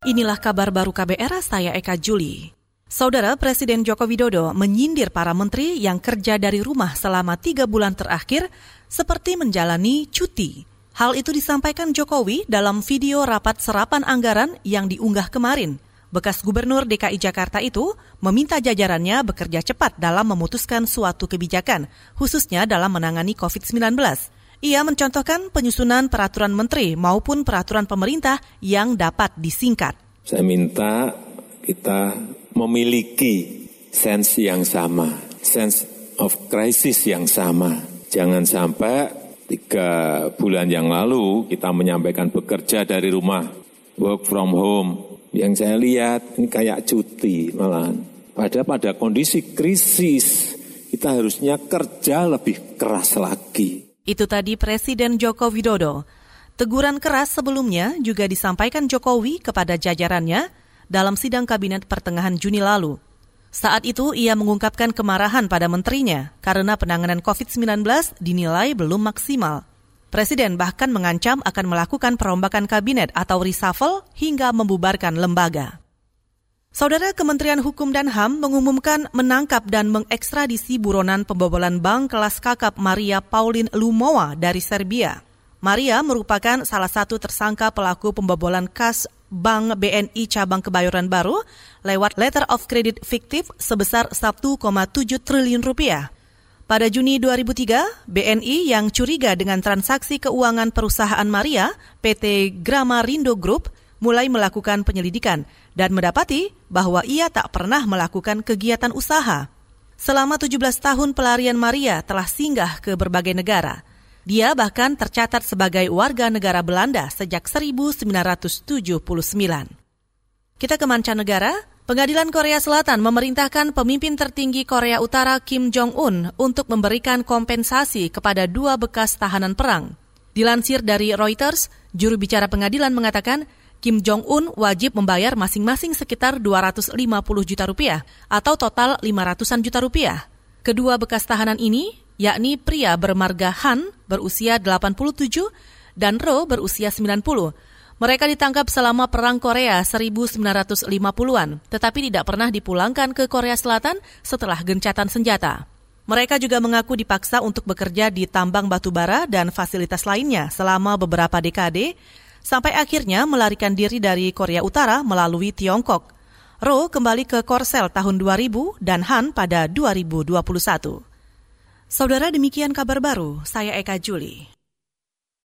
Inilah kabar baru KBR, saya Eka Juli. Saudara Presiden Joko Widodo menyindir para menteri yang kerja dari rumah selama tiga bulan terakhir seperti menjalani cuti. Hal itu disampaikan Jokowi dalam video rapat serapan anggaran yang diunggah kemarin. Bekas Gubernur DKI Jakarta itu meminta jajarannya bekerja cepat dalam memutuskan suatu kebijakan, khususnya dalam menangani COVID-19. Ia mencontohkan penyusunan peraturan menteri maupun peraturan pemerintah yang dapat disingkat. Saya minta kita memiliki sense yang sama, sense of crisis yang sama. Jangan sampai tiga bulan yang lalu kita menyampaikan bekerja dari rumah, work from home. Yang saya lihat ini kayak cuti malahan. Pada pada kondisi krisis kita harusnya kerja lebih keras lagi. Itu tadi Presiden Joko Widodo. Teguran keras sebelumnya juga disampaikan Jokowi kepada jajarannya dalam sidang kabinet pertengahan Juni lalu. Saat itu ia mengungkapkan kemarahan pada menterinya karena penanganan COVID-19 dinilai belum maksimal. Presiden bahkan mengancam akan melakukan perombakan kabinet atau reshuffle hingga membubarkan lembaga. Saudara Kementerian Hukum dan HAM mengumumkan menangkap dan mengekstradisi buronan pembobolan bank kelas kakap Maria Pauline Lumowa dari Serbia. Maria merupakan salah satu tersangka pelaku pembobolan kas Bank BNI cabang Kebayoran Baru lewat letter of credit fiktif sebesar 1,7 triliun rupiah. Pada Juni 2003, BNI yang curiga dengan transaksi keuangan perusahaan Maria, PT Gramarindo Group, mulai melakukan penyelidikan dan mendapati bahwa ia tak pernah melakukan kegiatan usaha. Selama 17 tahun pelarian Maria telah singgah ke berbagai negara. Dia bahkan tercatat sebagai warga negara Belanda sejak 1979. Kita ke mancanegara, Pengadilan Korea Selatan memerintahkan pemimpin tertinggi Korea Utara Kim Jong-un untuk memberikan kompensasi kepada dua bekas tahanan perang. Dilansir dari Reuters, juru bicara pengadilan mengatakan Kim Jong-un wajib membayar masing-masing sekitar 250 juta rupiah atau total 500-an juta rupiah. Kedua bekas tahanan ini, yakni pria bermarga Han berusia 87 dan Ro berusia 90. Mereka ditangkap selama Perang Korea 1950-an, tetapi tidak pernah dipulangkan ke Korea Selatan setelah gencatan senjata. Mereka juga mengaku dipaksa untuk bekerja di tambang batu bara dan fasilitas lainnya selama beberapa dekade sampai akhirnya melarikan diri dari Korea Utara melalui Tiongkok. Ro kembali ke Korsel tahun 2000 dan Han pada 2021. Saudara demikian kabar baru, saya Eka Juli.